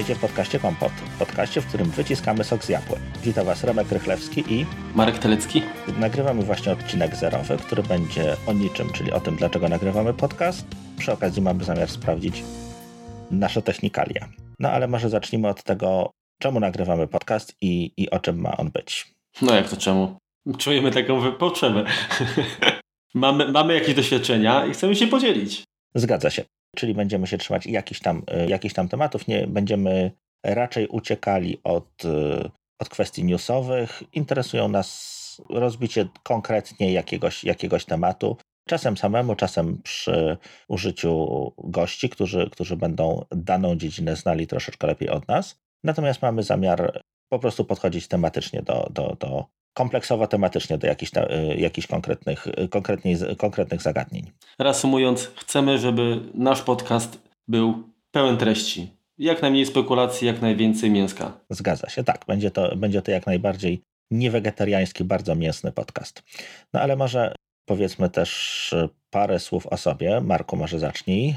Witajcie w podcaście Kompot, podcaście, w którym wyciskamy sok z jabłek. Witam Was Remek Rychlewski i Marek Telecki. Nagrywamy właśnie odcinek zerowy, który będzie o niczym, czyli o tym, dlaczego nagrywamy podcast. Przy okazji mamy zamiar sprawdzić nasze technikalia. No ale może zacznijmy od tego, czemu nagrywamy podcast i, i o czym ma on być. No jak to czemu? Czujemy taką potrzebę. mamy, mamy jakieś doświadczenia i chcemy się podzielić. Zgadza się. Czyli będziemy się trzymać jakichś tam, y, jakichś tam tematów, nie będziemy raczej uciekali od, y, od kwestii newsowych. Interesują nas rozbicie konkretnie jakiegoś, jakiegoś tematu. Czasem samemu, czasem przy użyciu gości, którzy, którzy będą daną dziedzinę znali troszeczkę lepiej od nas. Natomiast mamy zamiar po prostu podchodzić tematycznie do, do, do kompleksowo tematycznie do jakichś, y, jakichś konkretnych, konkretnych, konkretnych zagadnień. Reasumując, chcemy, żeby nasz podcast był pełen treści. Jak najmniej spekulacji, jak najwięcej mięska. Zgadza się, tak. Będzie to, będzie to jak najbardziej niewegetariański, bardzo mięsny podcast. No ale może powiedzmy też parę słów o sobie. Marku, może zacznij.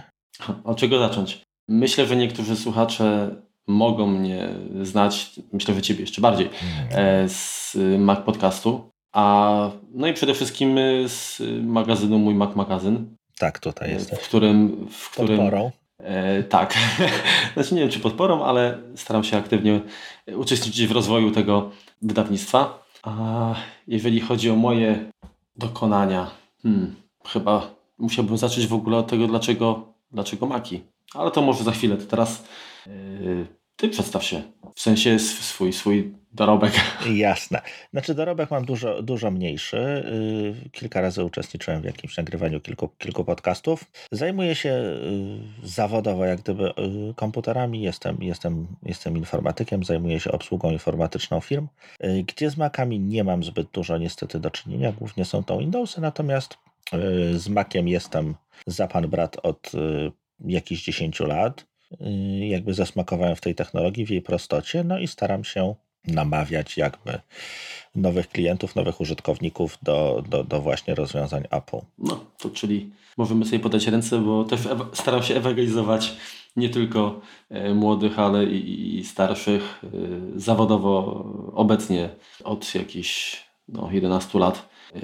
Od czego zacząć? Myślę, że niektórzy słuchacze mogą mnie znać, myślę, że ciebie jeszcze bardziej, mm. e, z Mac Podcastu. A, no i przede wszystkim z magazynu Mój Mac Magazyn. Tak, tutaj jest. W którym... W którym Podporą. E, tak. znaczy nie wiem, czy podporą, ale staram się aktywnie uczestniczyć w rozwoju tego wydawnictwa. A jeżeli chodzi o moje dokonania, hmm, chyba musiałbym zacząć w ogóle od tego, dlaczego, dlaczego Maki. Ale to może za chwilę. To teraz ty przedstaw się. W sensie swój, swój dorobek. Jasne. Znaczy dorobek mam dużo, dużo mniejszy. Yy, kilka razy uczestniczyłem w jakimś nagrywaniu kilku, kilku podcastów. Zajmuję się yy, zawodowo jak gdyby yy, komputerami. Jestem, jestem, jestem informatykiem, zajmuję się obsługą informatyczną firm, gdzie z Macami nie mam zbyt dużo niestety do czynienia. Głównie są to Windowsy, natomiast z Maciem jestem za pan brat od jakichś 10 lat. Y, jakby zasmakowałem w tej technologii, w jej prostocie, no i staram się namawiać jakby nowych klientów, nowych użytkowników do, do, do właśnie rozwiązań Apple. No, to czyli możemy sobie podać ręce, bo też staram się ewangelizować nie tylko e, młodych, ale i, i starszych. E, zawodowo obecnie od jakichś no, 11 lat e,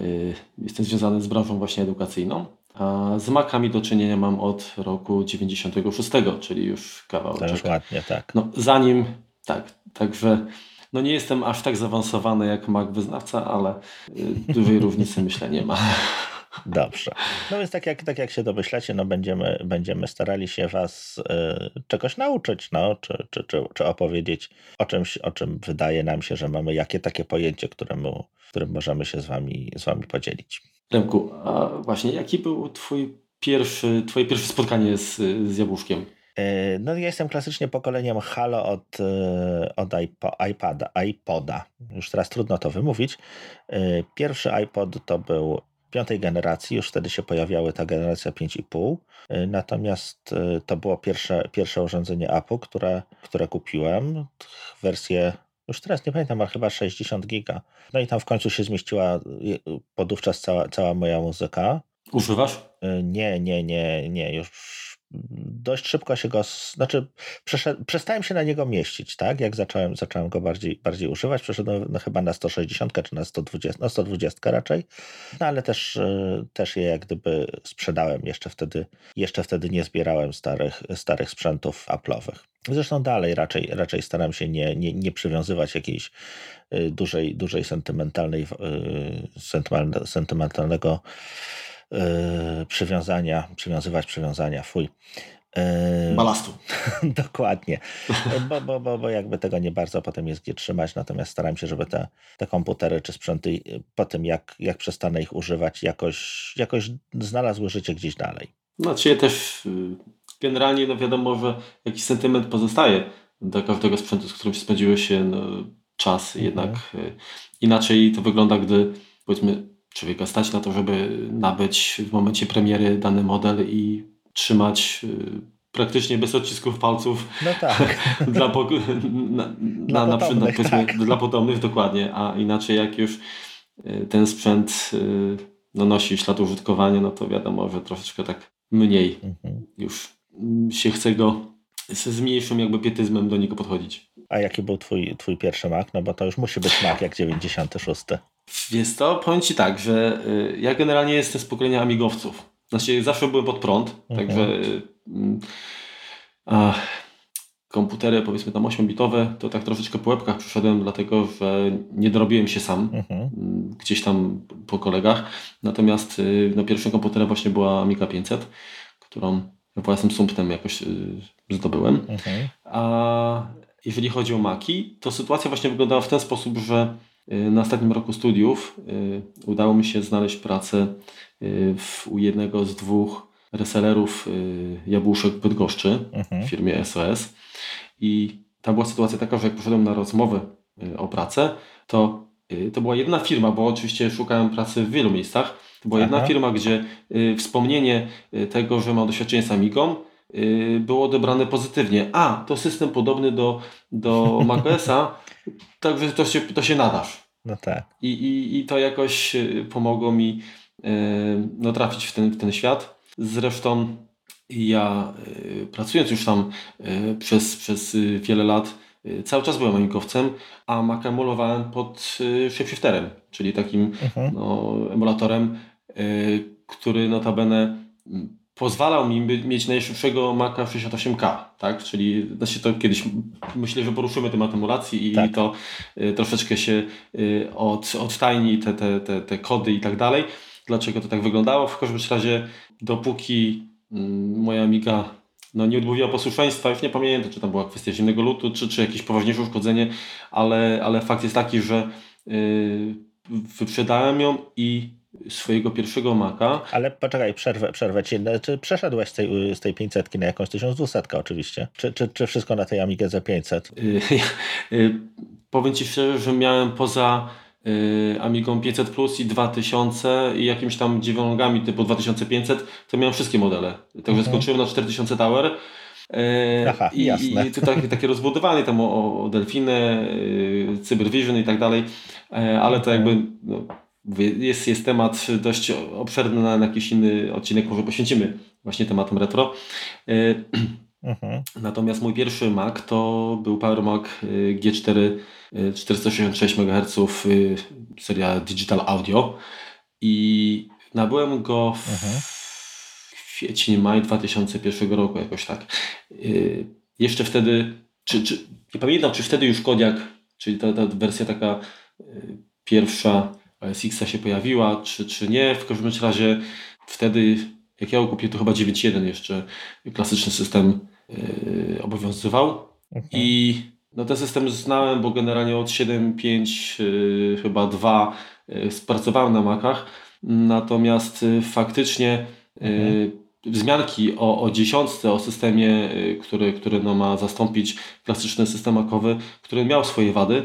jestem związany z branżą właśnie edukacyjną. A z makami do czynienia mam od roku 96, czyli już kawał. To już ładnie, tak. No, zanim, tak, także no nie jestem aż tak zaawansowany jak mak wyznawca, ale y, dużej różnicy myślę nie ma. Dobrze. No więc tak jak, tak jak się domyślacie, no będziemy, będziemy starali się Was y, czegoś nauczyć, no, czy, czy, czy, czy opowiedzieć o czymś, o czym wydaje nam się, że mamy jakie takie pojęcie, któremu, którym możemy się z Wami, z wami podzielić. Remku, a właśnie jaki był twój pierwszy, twoje pierwsze spotkanie z, z Jabłuszkiem? E, no ja jestem klasycznie pokoleniem Halo od, e, od iPada, iPoda. Już teraz trudno to wymówić. Pierwszy iPod to był piątej generacji, już wtedy się pojawiały ta generacja 5,5. Natomiast to było pierwsze, pierwsze urządzenie Apple, które, które kupiłem. Wersję już teraz nie pamiętam, ale chyba 60 giga. No i tam w końcu się zmieściła podówczas cała, cała moja muzyka. Używasz? Nie, nie, nie, nie. Już dość szybko się go, znaczy przestałem się na niego mieścić, tak? Jak zacząłem, zacząłem go bardziej, bardziej używać, przeszedłem no, chyba na 160 czy na 120, na 120 raczej, no ale też, e, też je jak gdyby sprzedałem jeszcze wtedy, jeszcze wtedy nie zbierałem starych, starych sprzętów Apple'owych. Zresztą dalej raczej, raczej staram się nie, nie, nie przywiązywać jakiejś e, dużej, dużej sentymentalnej, e, sentymentalnego przywiązania, przywiązywać przywiązania, fuj. Yy, Balastu. Dokładnie, bo, bo, bo, bo jakby tego nie bardzo potem jest gdzie trzymać, natomiast staram się, żeby te, te komputery czy sprzęty po tym, jak, jak przestanę ich używać, jakoś, jakoś znalazły życie gdzieś dalej. No, czyli też y, generalnie no wiadomo, że jakiś sentyment pozostaje do każdego sprzętu, z którym spędziło się no, czas, mhm. jednak y, inaczej to wygląda, gdy powiedzmy człowieka stać na to, żeby nabyć w momencie premiery dany model i trzymać y, praktycznie bez odcisków palców no tak. dla, po, na, dla, na, potomnych, na, tak. dla potomnych dokładnie, a inaczej jak już y, ten sprzęt y, no, nosi ślad użytkowania, no to wiadomo, że troszeczkę tak mniej mhm. już się chce go z mniejszym jakby pietyzmem do niego podchodzić. A jaki był twój, twój pierwszy Mac? No bo to już musi być Mac jak 96. Wiesz to powiem Ci tak, że y, ja generalnie jestem z pokolenia amigowców. Znaczy zawsze byłem pod prąd, mhm. także y, a, komputery powiedzmy tam 8-bitowe, to tak troszeczkę po łebkach przyszedłem, dlatego że nie dorobiłem się sam, mhm. Mm, gdzieś tam po kolegach. Natomiast y, no, pierwszym komputerem właśnie była Amiga 500, którą własnym sumptem jakoś zdobyłem. Mhm. A jeżeli chodzi o Maki, to sytuacja właśnie wyglądała w ten sposób, że y, na ostatnim roku studiów y, udało mi się znaleźć pracę y, w, u jednego z dwóch resellerów jabłuszek w Bydgoszczy mhm. w firmie SOS. I tam była sytuacja taka, że jak poszedłem na rozmowę o pracę, to to była jedna firma, bo oczywiście szukałem pracy w wielu miejscach. To była Aha. jedna firma, gdzie wspomnienie tego, że mam doświadczenie z Amigą, Y, było odebrane pozytywnie. A, to system podobny do, do macOSa, także to się, to się nadasz. No tak. I, i, I to jakoś y, pomogło mi y, no, trafić w ten, w ten świat. Zresztą ja pracując już tam przez, przez wiele lat, cały czas byłem amigowcem, a Mac emulowałem pod shapeshifterem, czyli takim mhm. no, emulatorem, który notabene pozwalał mi mieć najszybszego Maca 68K, tak? Czyli znaczy to kiedyś myślę, że poruszymy temat emulacji i tak. to y, troszeczkę się y, od, odtajni te, te, te, te kody i tak dalej. Dlaczego to tak wyglądało? W każdym razie dopóki y, moja Amiga no, nie odmówiła posłuszeństwa, już nie pamiętam, czy tam była kwestia zimnego lutu, czy, czy jakieś poważniejsze uszkodzenie, ale, ale fakt jest taki, że yy, wyprzedałem ją i swojego pierwszego Maca. Ale poczekaj, przerwę, przerwę ci. No, czy przeszedłeś z tej, z tej 500 na jakąś 1200 oczywiście? Czy, czy, czy wszystko na tej Amigę za 500? powiem Ci szczerze, że miałem poza y, Amigą 500 Plus i 2000 i jakimiś tam dziewiątkami typu 2500, to miałem wszystkie modele. Także mhm. skończyłem na 4000 Tower. Y, Aha, I, jasne. I to takie, takie rozbudowanie tam o, o Delfinę, y, Cybervision i tak dalej, ale to jakby no, jest, jest temat dość obszerny, na jakiś inny odcinek może poświęcimy właśnie tematom retro. E, mhm. Natomiast mój pierwszy Mac to był Power Mac e, G4 466 MHz seria Digital Audio i nabyłem go w mhm. kwiecień, maj 2001 roku jakoś tak. E, jeszcze wtedy, czy, czy, nie pamiętam czy wtedy już Kodiak, czyli ta, ta wersja taka pierwsza OS się pojawiła, czy, czy nie. W każdym razie wtedy, jak ja go kupiłem, to chyba 9.1 jeszcze klasyczny system yy, obowiązywał. Okay. I no, ten system znałem, bo generalnie od 7.5 yy, chyba 2 yy, pracowałem na Macach. Natomiast faktycznie okay. wzmianki o, o dziesiątce, o systemie, który, który no, ma zastąpić klasyczny system makowy, który miał swoje wady,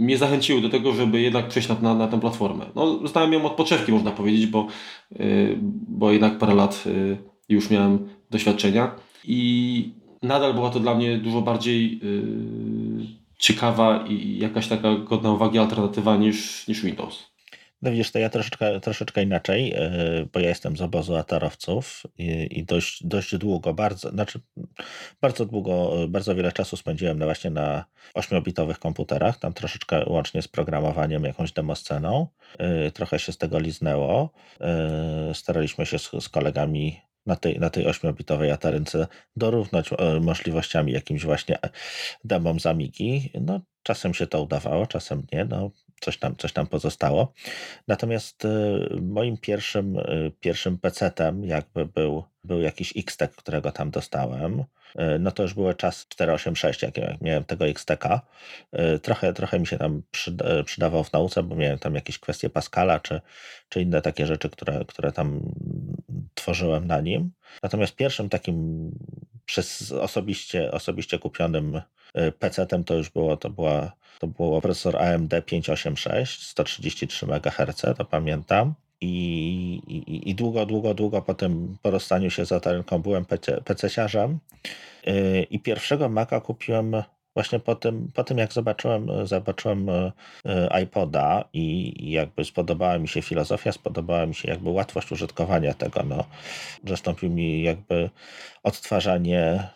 mnie zachęciły do tego, żeby jednak przejść na, na, na tę platformę. No, znałem ją od poczewki, można powiedzieć, bo, yy, bo jednak parę lat yy, już miałem doświadczenia i nadal była to dla mnie dużo bardziej yy, ciekawa i jakaś taka godna uwagi alternatywa niż, niż Windows. No widzisz, to ja troszeczkę, troszeczkę inaczej, e, bo ja jestem z obozu atarowców i, i dość, dość długo, bardzo, znaczy bardzo długo, bardzo wiele czasu spędziłem na właśnie na 8-bitowych komputerach, tam troszeczkę łącznie z programowaniem, jakąś demosceną. E, trochę się z tego liznęło. E, staraliśmy się z, z kolegami na tej, na tej 8-bitowej atarynce dorównać możliwościami jakimś właśnie demom z Amigi. No, czasem się to udawało, czasem nie. No, coś tam, coś tam pozostało. Natomiast y, moim pierwszym, y, pierwszym PC-tem jakby był, był jakiś Xtek, którego tam dostałem. Y, no to już był czas 486, jak miałem tego Xteka. Trochę, trochę mi się tam przydawał w nauce, bo miałem tam jakieś kwestie Pascala, czy, czy inne takie rzeczy, które, które tam tworzyłem na nim. Natomiast pierwszym takim przez osobiście, osobiście kupionym PC-tem to już było, to była to był procesor AMD 586, 133 MHz, to pamiętam. I, i, I, długo, długo, długo po tym po rozstaniu się z Atarynką byłem PC, PC-siarzem. Y, I pierwszego Maca kupiłem Właśnie po tym, po tym jak zobaczyłem, zobaczyłem iPoda i jakby spodobała mi się filozofia, spodobała mi się jakby łatwość użytkowania tego, no, zastąpił mi jakby odtwarzanie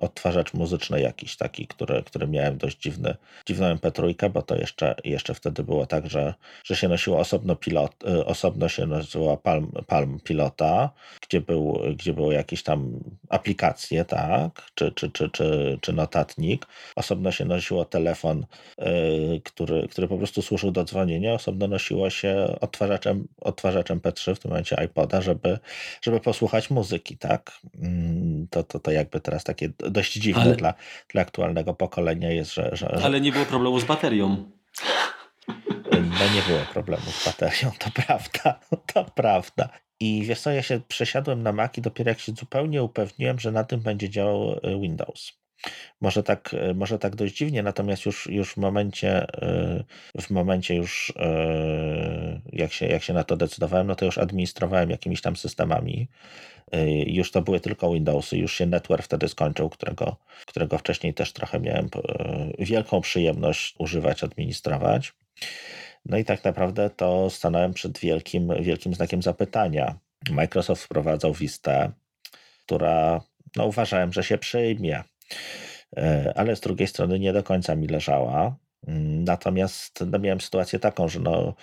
odtwarzacz muzyczny jakiś taki, który, który miałem dość dziwny, dziwną MP3, bo to jeszcze, jeszcze wtedy było tak, że, że się nosiło osobno pilot, y, osobno się nazywa Palm, Palm Pilota, gdzie, był, gdzie były jakieś tam aplikacje, tak, czy, czy, czy, czy, czy notatnik. Osobno się nosiło telefon, yy, który, który po prostu służył do dzwonienia, osobno nosiło się odtwarzaczem, odtwarzaczem P3, w tym momencie iPoda, żeby, żeby posłuchać muzyki, tak. Yy, to, to, to jakby teraz teraz takie dość dziwne ale... dla, dla aktualnego pokolenia jest, że, że, Ale nie było problemu z baterią. No nie było problemu z baterią, to prawda, to prawda. I wiesz co, ja się przesiadłem na Mac i dopiero jak się zupełnie upewniłem, że na tym będzie działał e, Windows. Może tak, e, może tak dość dziwnie, natomiast już, już w momencie, e, w momencie już jak się, jak się na to decydowałem, no to już administrowałem jakimiś tam systemami już to były tylko Windowsy, już się network wtedy skończył, którego, którego wcześniej też trochę miałem wielką przyjemność używać, administrować. No i tak naprawdę to stanąłem przed wielkim, wielkim znakiem zapytania. Microsoft wprowadzał Vista, która no, uważałem, że się przyjmie, ale z drugiej strony nie do końca mi leżała. Natomiast no, miałem sytuację taką, że no,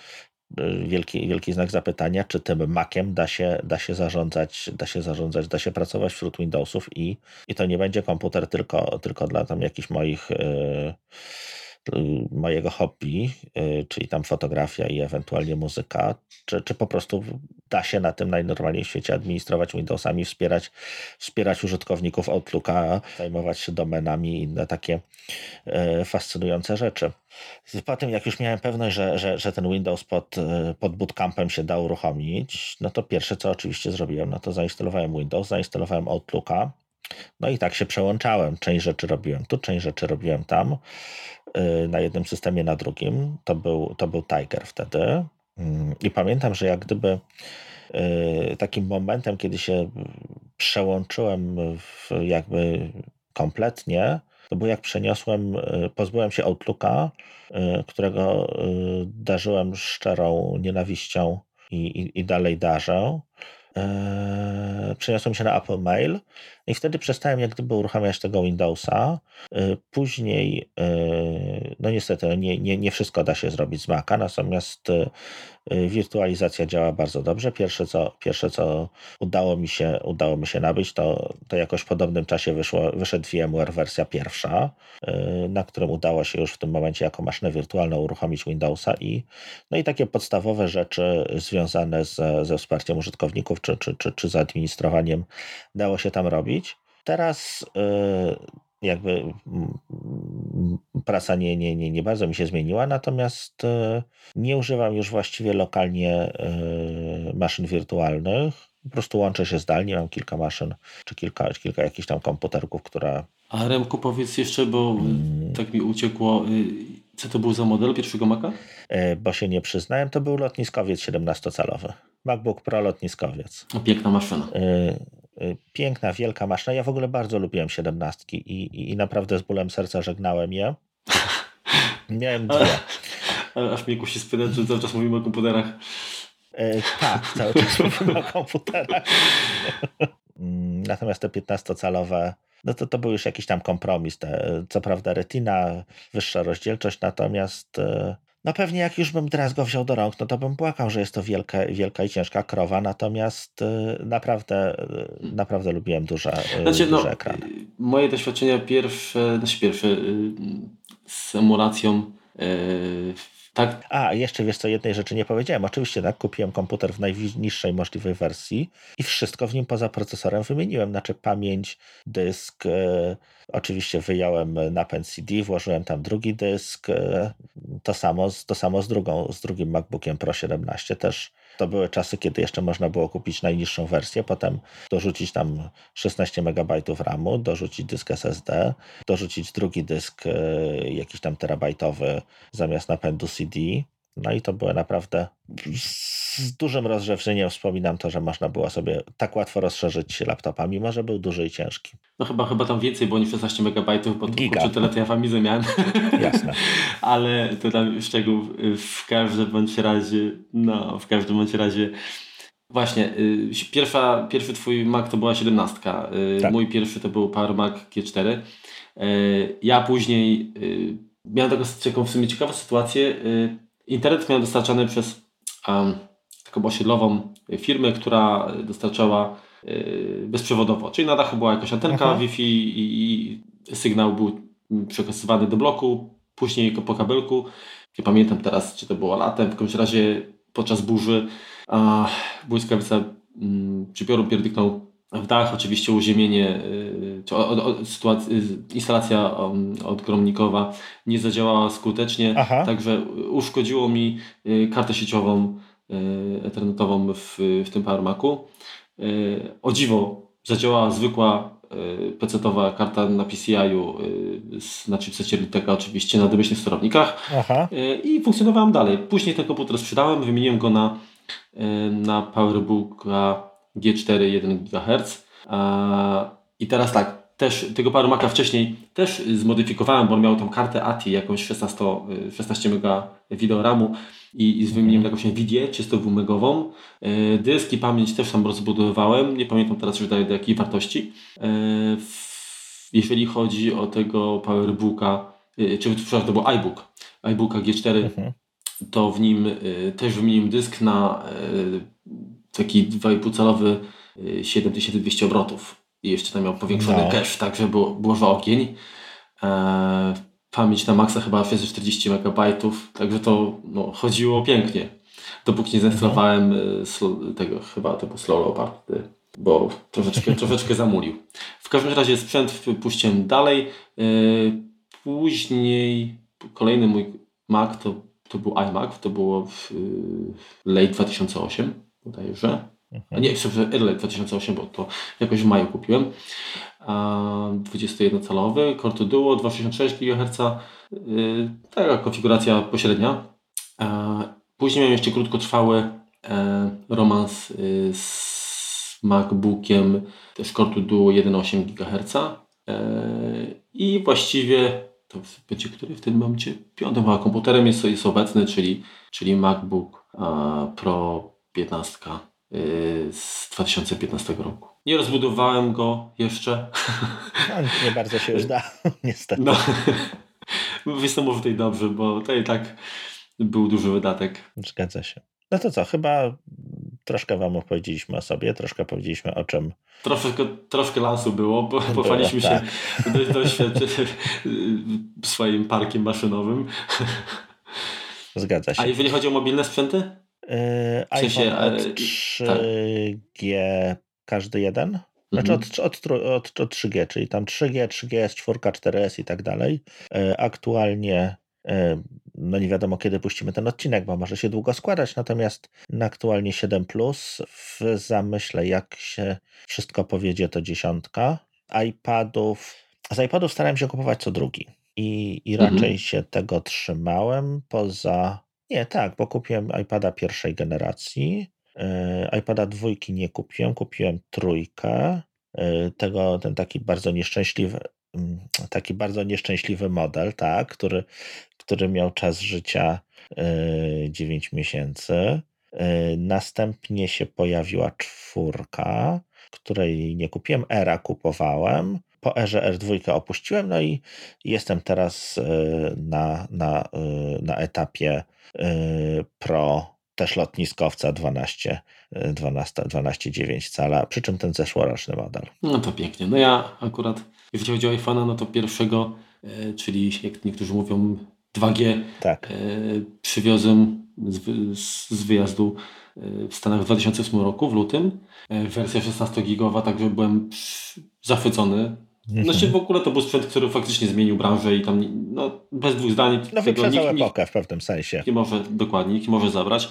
wielki, wielki znak zapytania, czy tym Maciem da się, da się zarządzać, da się zarządzać, da się pracować wśród Windowsów i, i to nie będzie komputer tylko, tylko dla tam jakichś moich yy, mojego hobby, y, czyli tam fotografia i ewentualnie muzyka, czy, czy po prostu da się na tym najnormalniej w świecie administrować Windowsami, wspierać, wspierać użytkowników Outlooka, zajmować się domenami i inne takie y, fascynujące rzeczy. Po tym, jak już miałem pewność, że, że, że ten Windows pod, y, pod bootcampem się da uruchomić, no to pierwsze, co oczywiście zrobiłem, no to zainstalowałem Windows, zainstalowałem Outlooka, no i tak się przełączałem. Część rzeczy robiłem tu, część rzeczy robiłem tam. Y, na jednym systemie, na drugim. To był, to był Tiger wtedy. Mm, I pamiętam, że jak gdyby y, takim momentem, kiedy się przełączyłem jakby kompletnie, to było jak przeniosłem, y, pozbyłem się Outlooka, którego darzyłem szczerą nienawiścią i, i, i dalej darzę. Przeniosłem się na Apple Mail i wtedy przestałem jak gdyby uruchamiać tego Windowsa. Y, później, y, no niestety, no nie, nie, nie wszystko da się zrobić z Maca, natomiast y, wirtualizacja działa bardzo dobrze. Pierwsze, co, pierwsze, co udało mi się, udało mi się nabyć, to, to jakoś w podobnym czasie wyszło, wyszedł VMware wersja pierwsza, na którym udało się już w tym momencie jako maszynę wirtualną uruchomić Windowsa i, no i takie podstawowe rzeczy związane z, ze wsparciem użytkowników czy, czy, czy, czy z administrowaniem dało się tam robić robić. Teraz y, jakby praca nie, nie, nie, nie bardzo mi się zmieniła, natomiast y, nie używam już właściwie lokalnie y, maszyn wirtualnych. Po prostu łączę się zdalnie, mam kilka maszyn, czy kilka, kilka jakichś tam komputerków, które... A Remku powiedz jeszcze, bo hmm. tak mi uciekło, co to był za model pierwszego Maca? Bo się nie przyznałem, to był lotniskowiec 17-calowy. MacBook Pro lotniskowiec. piękna maszyna. Y, piękna, wielka maszyna. Ja w ogóle bardzo lubiłem siedemnastki i, i, i naprawdę z bólem serca żegnałem je. Miałem dwie. Aż mnie kusi spytać, że cały czas mówimy o komputerach. E, tak, cały czas mówimy o komputerach. Mm, natomiast te 15-calowe, no to to był już jakiś tam kompromis. Te, co prawda retina, wyższa rozdzielczość, natomiast e, no pewnie jak już bym teraz go wziął do rąk, no to bym płakał, że jest to wielka, wielka i ciężka krowa, natomiast y, naprawdę, y, naprawdę lubiłem duże, y, znaczy, duże no, ekrany. Moje doświadczenia pierwsze, znaczy pierwsze z emulacją tak. A, jeszcze wiesz co, jednej rzeczy nie powiedziałem. Oczywiście tak, kupiłem komputer w najniższej możliwej wersji i wszystko w nim poza procesorem wymieniłem. Znaczy pamięć, dysk, e, oczywiście wyjąłem napęd CD, włożyłem tam drugi dysk. E, to, samo, to samo z, drugą, z drugim MacBookiem Pro 17 też to były czasy, kiedy jeszcze można było kupić najniższą wersję, potem dorzucić tam 16 MB RAMu, dorzucić dysk SSD, dorzucić drugi dysk e, jakiś tam terabajtowy zamiast napędu CD. No i to były naprawdę z dużym rozrzewnieniem wspominam to, że można było sobie tak łatwo rozszerzyć laptopa, mimo że był duży i ciężki. No chyba, chyba tam więcej było niż 16 MB, bo to tyle to ja famizę miałem. Jasne. Ale to tam szczegół w każdym bądź razie, no w każdym bądź razie Właśnie, y, pierwsza, pierwszy twój Mac to była 17. Y, tak. Mój pierwszy to był Power Mac G4. Y, ja później miałem taką w sumie ciekawą sytuację. Internet miałem dostarczany przez um, taką osiedlową firmę, która dostarczała bezprzewodowo. Czyli na dachu była jakaś antenka Aha. Wi-Fi i, i sygnał był przekazywany do bloku, później po kabelku. Nie pamiętam teraz, czy to było latem, w każdym razie podczas burzy a błyskawica mm, przypioru pierdyknął w dach, oczywiście uziemienie, y, czy o, o, sytuacja, y, instalacja odgromnikowa nie zadziałała skutecznie, Aha. także uszkodziło mi y, kartę sieciową ethernetową w, w tym PowerMacu. O dziwo zadziałała zwykła PC-towa karta na PCI-u na chipsecie Liteka oczywiście na domyślnych sterownikach Aha. i funkcjonowałem dalej. Później ten komputer sprzedałem, wymieniłem go na na PowerBooka G4 1 GHz. I teraz tak, też tego PowerMaca wcześniej też zmodyfikowałem, bo on miał tą kartę ATI, jakąś 16, 16 MB videoramu i, i wymieniłem jakąś NVIDIA 32 megową. Y, dysk i pamięć też tam rozbudowywałem, nie pamiętam teraz już do, do jakiej wartości. Y, jeżeli chodzi o tego PowerBooka, czy przepraszam, to był iBook, iBooka G4, mhm to w nim y, też wymieniłem dysk na y, taki 2,5 calowy 7200 y, obrotów. I jeszcze tam miał powiększony no. cache, tak żeby było, było że ogień. E, pamięć na maksa chyba 640 MB, także to no, chodziło pięknie. Dopóki nie zainstalowałem mhm. tego, chyba to był Slow Leopard, bo troszeczkę, troszeczkę zamulił. W każdym razie sprzęt puściłem dalej. Później kolejny mój Mac to to był iMac, to było w late 2008 bodajże. Mhm. Nie, early 2008, bo to jakoś w maju kupiłem. 21-calowy, Core Duo, 266 GHz, taka konfiguracja pośrednia. Później miałem jeszcze krótkotrwały e, romans y, z MacBookiem, też Core Duo 1,8 GHz. I właściwie to będzie który w tym momencie piątym chyba komputerem jest, jest obecny, czyli, czyli MacBook Pro 15 y, z 2015 roku. Nie rozbudowałem go jeszcze. No, nie bardzo się już da, niestety. No, jestem tutaj dobrze, bo to i tak był duży wydatek. Zgadza się. No to co, chyba troszkę Wam opowiedzieliśmy o sobie, troszkę powiedzieliśmy o czym. Troszkę, troszkę lansu było, bo pochwaliśmy się tak. doświadczyć swoim parkiem maszynowym. Zgadza się. A jeżeli chodzi o mobilne sprzęty? Sensie, od 3G tak. każdy jeden? Znaczy mhm. od, od, od, od 3G, czyli tam 3G, 3GS, 4, 4S i tak dalej. Yy, aktualnie no nie wiadomo kiedy puścimy ten odcinek, bo może się długo składać, natomiast na aktualnie 7 plus w zamyśle jak się wszystko powiedzie to dziesiątka. iPadów, z iPadów starałem się kupować co drugi i, i raczej mhm. się tego trzymałem poza, nie tak, bo kupiłem iPada pierwszej generacji, yy, iPada dwójki nie kupiłem, kupiłem trójkę, yy, tego, ten taki bardzo nieszczęśliwy, mm, taki bardzo nieszczęśliwy model, tak, który, który miał czas życia 9 e, miesięcy. E, następnie się pojawiła czwórka, której nie kupiłem. Era kupowałem. Po erze R2 opuściłem, no i jestem teraz e, na, na, na etapie Pro też lotniskowca 12, 12, 12,9 cala, przy czym ten zeszłoroczny model. No to pięknie. No ja akurat, jeśli chodzi o iPhone'a, no to pierwszego, czyli jak niektórzy mówią 2G tak. E, przywiozłem z, z, wyjazdu e, w Stanach w 2008 roku, w lutym. E, wersja 16-gigowa, także byłem zachwycony. Mhm. Znaczy w ogóle to był sprzęt, który faktycznie zmienił branżę i tam no, bez dwóch zdań. No wyprzedzał epokę w pewnym sensie. Nie może, dokładnie, nikt może zabrać.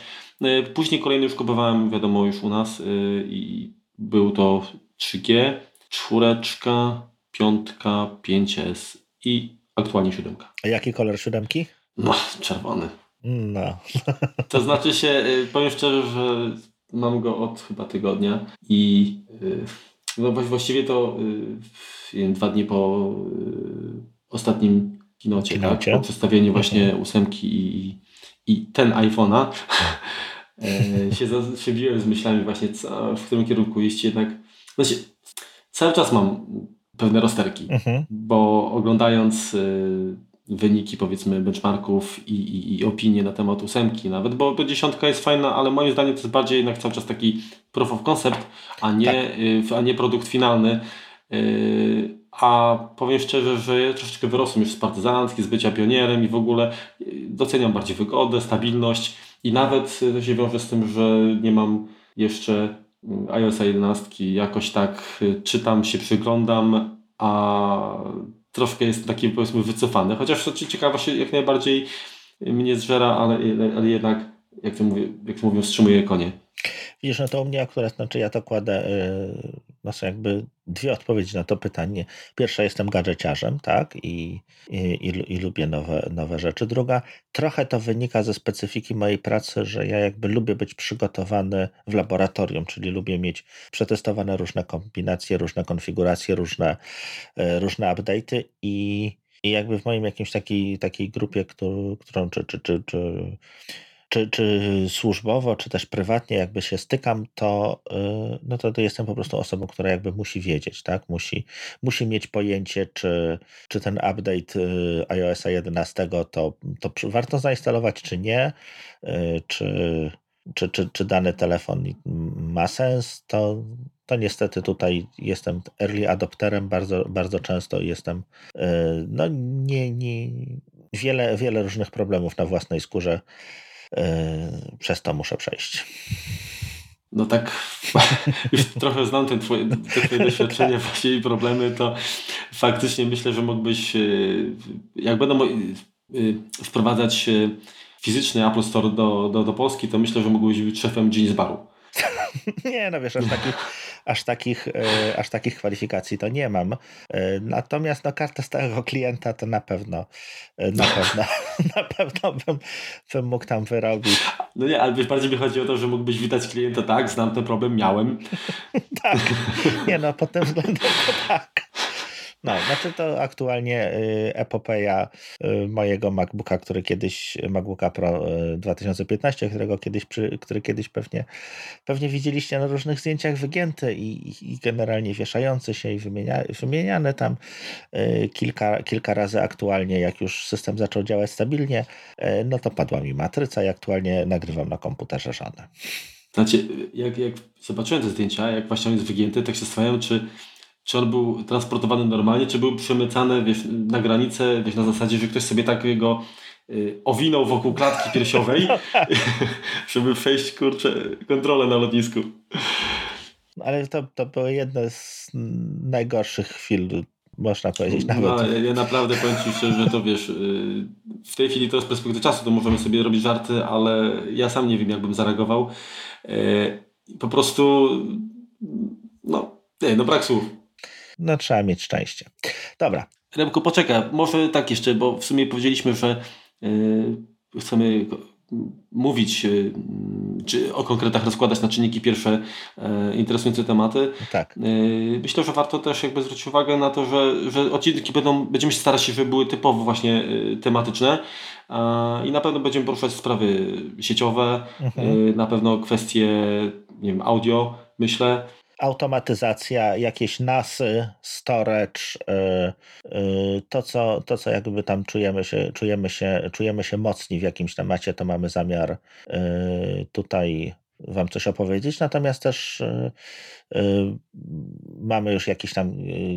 Później kolejny już kupowałem, wiadomo, już u nas i był to 3G, czwóreczka, piątka, 5S i aktualnie siódemka. A jaki kolor siódemki? No, czerwony. No. To znaczy się, y, powiem szczerze, że mam go od chyba tygodnia i y, no właściwie to wiem, dwa dni po ostatnim kinocie, kinocie. Tak? po przedstawieniu właśnie ósemki i, i ten iPhone'a się, się biłem z myślami właśnie, co, w którym kierunku iść jednak. Znaczy, cały czas mam pewne rozterki, mhm. bo oglądając y, wyniki powiedzmy benchmarków i, i, i, opinie na temat ósemki nawet, bo, bo dziesiątka jest fajna, ale moim zdaniem to jest bardziej jednak cały czas taki proof of concept, a nie, tak. y, a nie produkt finalny. Y, a powiem szczerze, że ja troszeczkę wyrosłem już z partyzantki, z bycia pionierem i w ogóle y, doceniam bardziej wygodę, stabilność i nawet to się wiąże z tym, że nie mam jeszcze iOS 11 jakoś tak czytam, się przyglądam, a troszkę jest taki powiedzmy wycofany, chociaż ciekawa się jak najbardziej mnie zżera, ale, ale jednak jak to, mówię, jak to mówią, wstrzymuje konie. Widzisz, no to u mnie akurat, znaczy ja to kładę, yy, no są jakby dwie odpowiedzi na to pytanie. Pierwsza, jestem gadżeciarzem, tak, i, i, i, lubię nowe, nowe rzeczy. Druga, trochę to wynika ze specyfiki mojej pracy, że ja jakby lubię być przygotowany w laboratorium, czyli lubię mieć przetestowane różne kombinacje, różne konfiguracje, różne, yy, różne update'y i i jakby w moim jakimś takiej, takiej grupie, którą czy, czy, czy, czy czy, czy służbowo, czy też prywatnie jakby się stykam, to, y, no to, to jestem po prostu osobą, która jakby musi wiedzieć, tak? Musi, musi mieć pojęcie, czy, czy ten update y, iOS 11 to, to warto zainstalować, czy nie, y, czy, czy, czy, czy dany telefon ma sens, to, to niestety tutaj jestem early adopterem, bardzo, bardzo często jestem, no nie, nie, wiele, wiele różnych problemów na własnej skórze przez to muszę przejść. No tak, już trochę znam te twoje, te twoje doświadczenia tak. właśnie i problemy, to faktycznie myślę, że mógłbyś, yy, jak będą yy, wprowadzać fizyczny Apple Store do, do, do Polski, to myślę, że mógłbyś być szefem Jeans Baru. Nie, no wiesz, aż takich, aż takich, e, aż takich kwalifikacji to nie mam. E, natomiast no, kartę stałego klienta to na pewno, e, na pewno, na pewno bym, bym mógł tam wyrobić. No nie, ale wiesz, bardziej mi chodzi o to, że mógłbyś witać klienta, tak, znam ten problem, miałem. tak, nie no, pod tym względem to tak. No, znaczy to aktualnie y, epopeja y, mojego MacBooka, który kiedyś, MacBooka Pro 2015, y, którego kiedyś, który kiedyś pewnie, pewnie widzieliście na różnych zdjęciach wygięty i, i generalnie wieszający się i wymienia, wymieniany tam kilka, kilka razy aktualnie, jak już system zaczął działać stabilnie, no to padła mi matryca i aktualnie nagrywam na komputerze żonę. Znaczy, jak, jak zobaczyłem te zdjęcia, jak właśnie on jest wygięty, tak się zastanawiam, czy czy on był transportowany normalnie, czy był przemycany wiesz, na granicę wiesz, na zasadzie, że ktoś sobie takiego y, owinął wokół klatki piersiowej, żeby przejść kurczę, kontrolę na lotnisku. Ale to, to były jedne z najgorszych chwil, można powiedzieć nawet. No, ja naprawdę powiem Ci szczerze, że to wiesz, y, w tej chwili to z perspektywy czasu to możemy sobie robić żarty, ale ja sam nie wiem, jakbym zareagował. Y, po prostu, no, nie, no brak słów no trzeba mieć szczęście. Dobra. Remku, poczekaj, może tak jeszcze, bo w sumie powiedzieliśmy, że yy, chcemy mówić, yy, czy o konkretach rozkładać na czynniki pierwsze yy, interesujące tematy. Tak. Yy, myślę, że warto też jakby zwrócić uwagę na to, że, że odcinki będą, będziemy się starać się, żeby były typowo właśnie tematyczne i na pewno będziemy poruszać sprawy sieciowe, mhm. Na pewno kwestie nie wiem, audio, myślę automatyzacja, jakieś nasy, storage, y, y, to co, to co jakby tam czujemy się, czujemy, się, czujemy się mocni w jakimś temacie, to mamy zamiar y, tutaj Wam coś opowiedzieć, natomiast też mamy już jakieś tam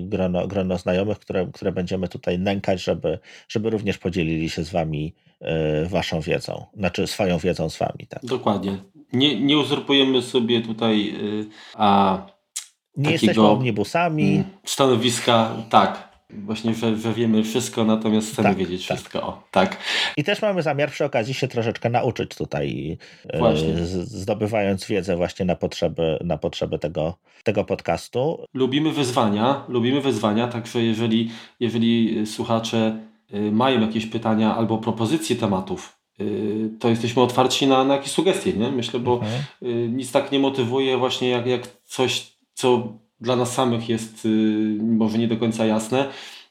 grono, grono znajomych, które, które będziemy tutaj nękać, żeby, żeby również podzielili się z Wami Waszą wiedzą, znaczy swoją wiedzą z Wami. Tak? Dokładnie. Nie, nie uzurpujemy sobie tutaj a nie jesteśmy omnibusami. Stanowiska, tak. Właśnie, że, że wiemy wszystko, natomiast chcemy tak, wiedzieć tak. wszystko. O, tak. I też mamy zamiar przy okazji się troszeczkę nauczyć tutaj, e, właśnie. zdobywając wiedzę właśnie na potrzeby, na potrzeby tego, tego podcastu. Lubimy wyzwania, lubimy wyzwania, także jeżeli, jeżeli słuchacze e, mają jakieś pytania albo propozycje tematów, y, to jesteśmy otwarci na, na jakieś sugestie, nie? Myślę, bo Mhm. nic tak nie motywuje właśnie jak, jak coś, co dla nas samych jest y, może nie do końca jasne,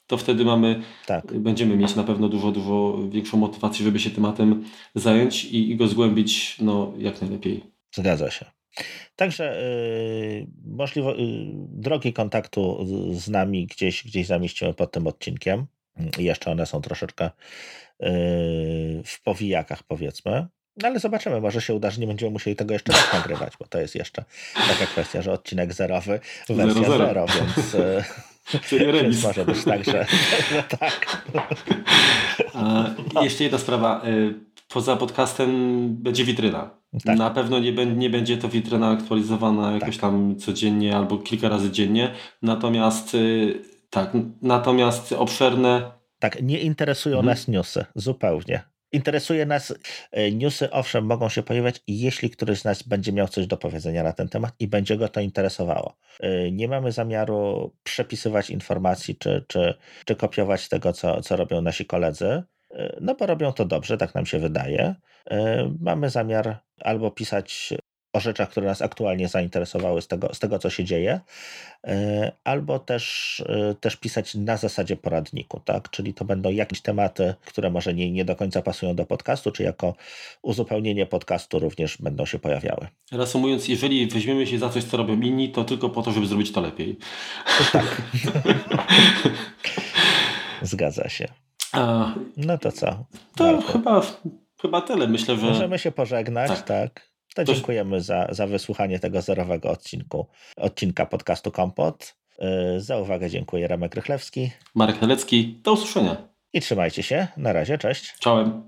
to wtedy mamy, Tak. będziemy mieć na pewno dużo, dużo większą motywację, żeby się tematem zająć i, i go zgłębić no, jak najlepiej. Zgadza się. Także yy, możliwe, yy, drogi kontaktu z, nami gdzieś, gdzieś zamieścimy pod tym odcinkiem. I jeszcze one są troszeczkę yy, w powijakach, powiedzmy. No ale zobaczymy, może się uda, że nie będziemy musieli tego jeszcze raz nagrywać, bo to jest jeszcze taka kwestia, że odcinek zerowy, wersja Zero, zero. zero, więc, yy, Czyli remis. może być tak, że, że tak. Jeszcze jedna sprawa. y, Poza podcastem będzie witryna. Tak. Na pewno nie, nie będzie to witryna aktualizowana jakoś tam codziennie albo kilka razy dziennie. Natomiast y, tak, natomiast obszerne Tak, nie interesują Mhm. nas newsy, zupełnie. Interesuje nas e, newsy, owszem, mogą się pojawiać, jeśli któryś z nas będzie miał coś do powiedzenia na ten temat i będzie go to interesowało. E, Nie mamy zamiaru przepisywać informacji czy, czy, czy kopiować tego, co, co robią nasi koledzy, e, no bo robią to dobrze, tak nam się wydaje. Mamy zamiar albo pisać o rzeczach, które nas aktualnie zainteresowały z tego, z tego co się dzieje, e, albo też, e, też pisać na zasadzie poradniku, tak? Czyli to będą jakieś tematy, które może nie, nie do końca pasują do podcastu, czy jako uzupełnienie podcastu również będą się pojawiały. Reasumując, jeżeli weźmiemy się za coś, co robią inni, to tylko po to, żeby zrobić to lepiej. Zgadza się. A, No to co? to Marku? chyba, chyba tyle. Myślę, że Możemy się pożegnać, Tak. tak. To dziękujemy za, za wysłuchanie tego zerowego odcinku, odcinka podcastu Kompot. E, Za uwagę dziękuję Remek Rychlewski Marek Helecki. Do usłyszenia. i trzymajcie się. Na razie, cześć. Czołem.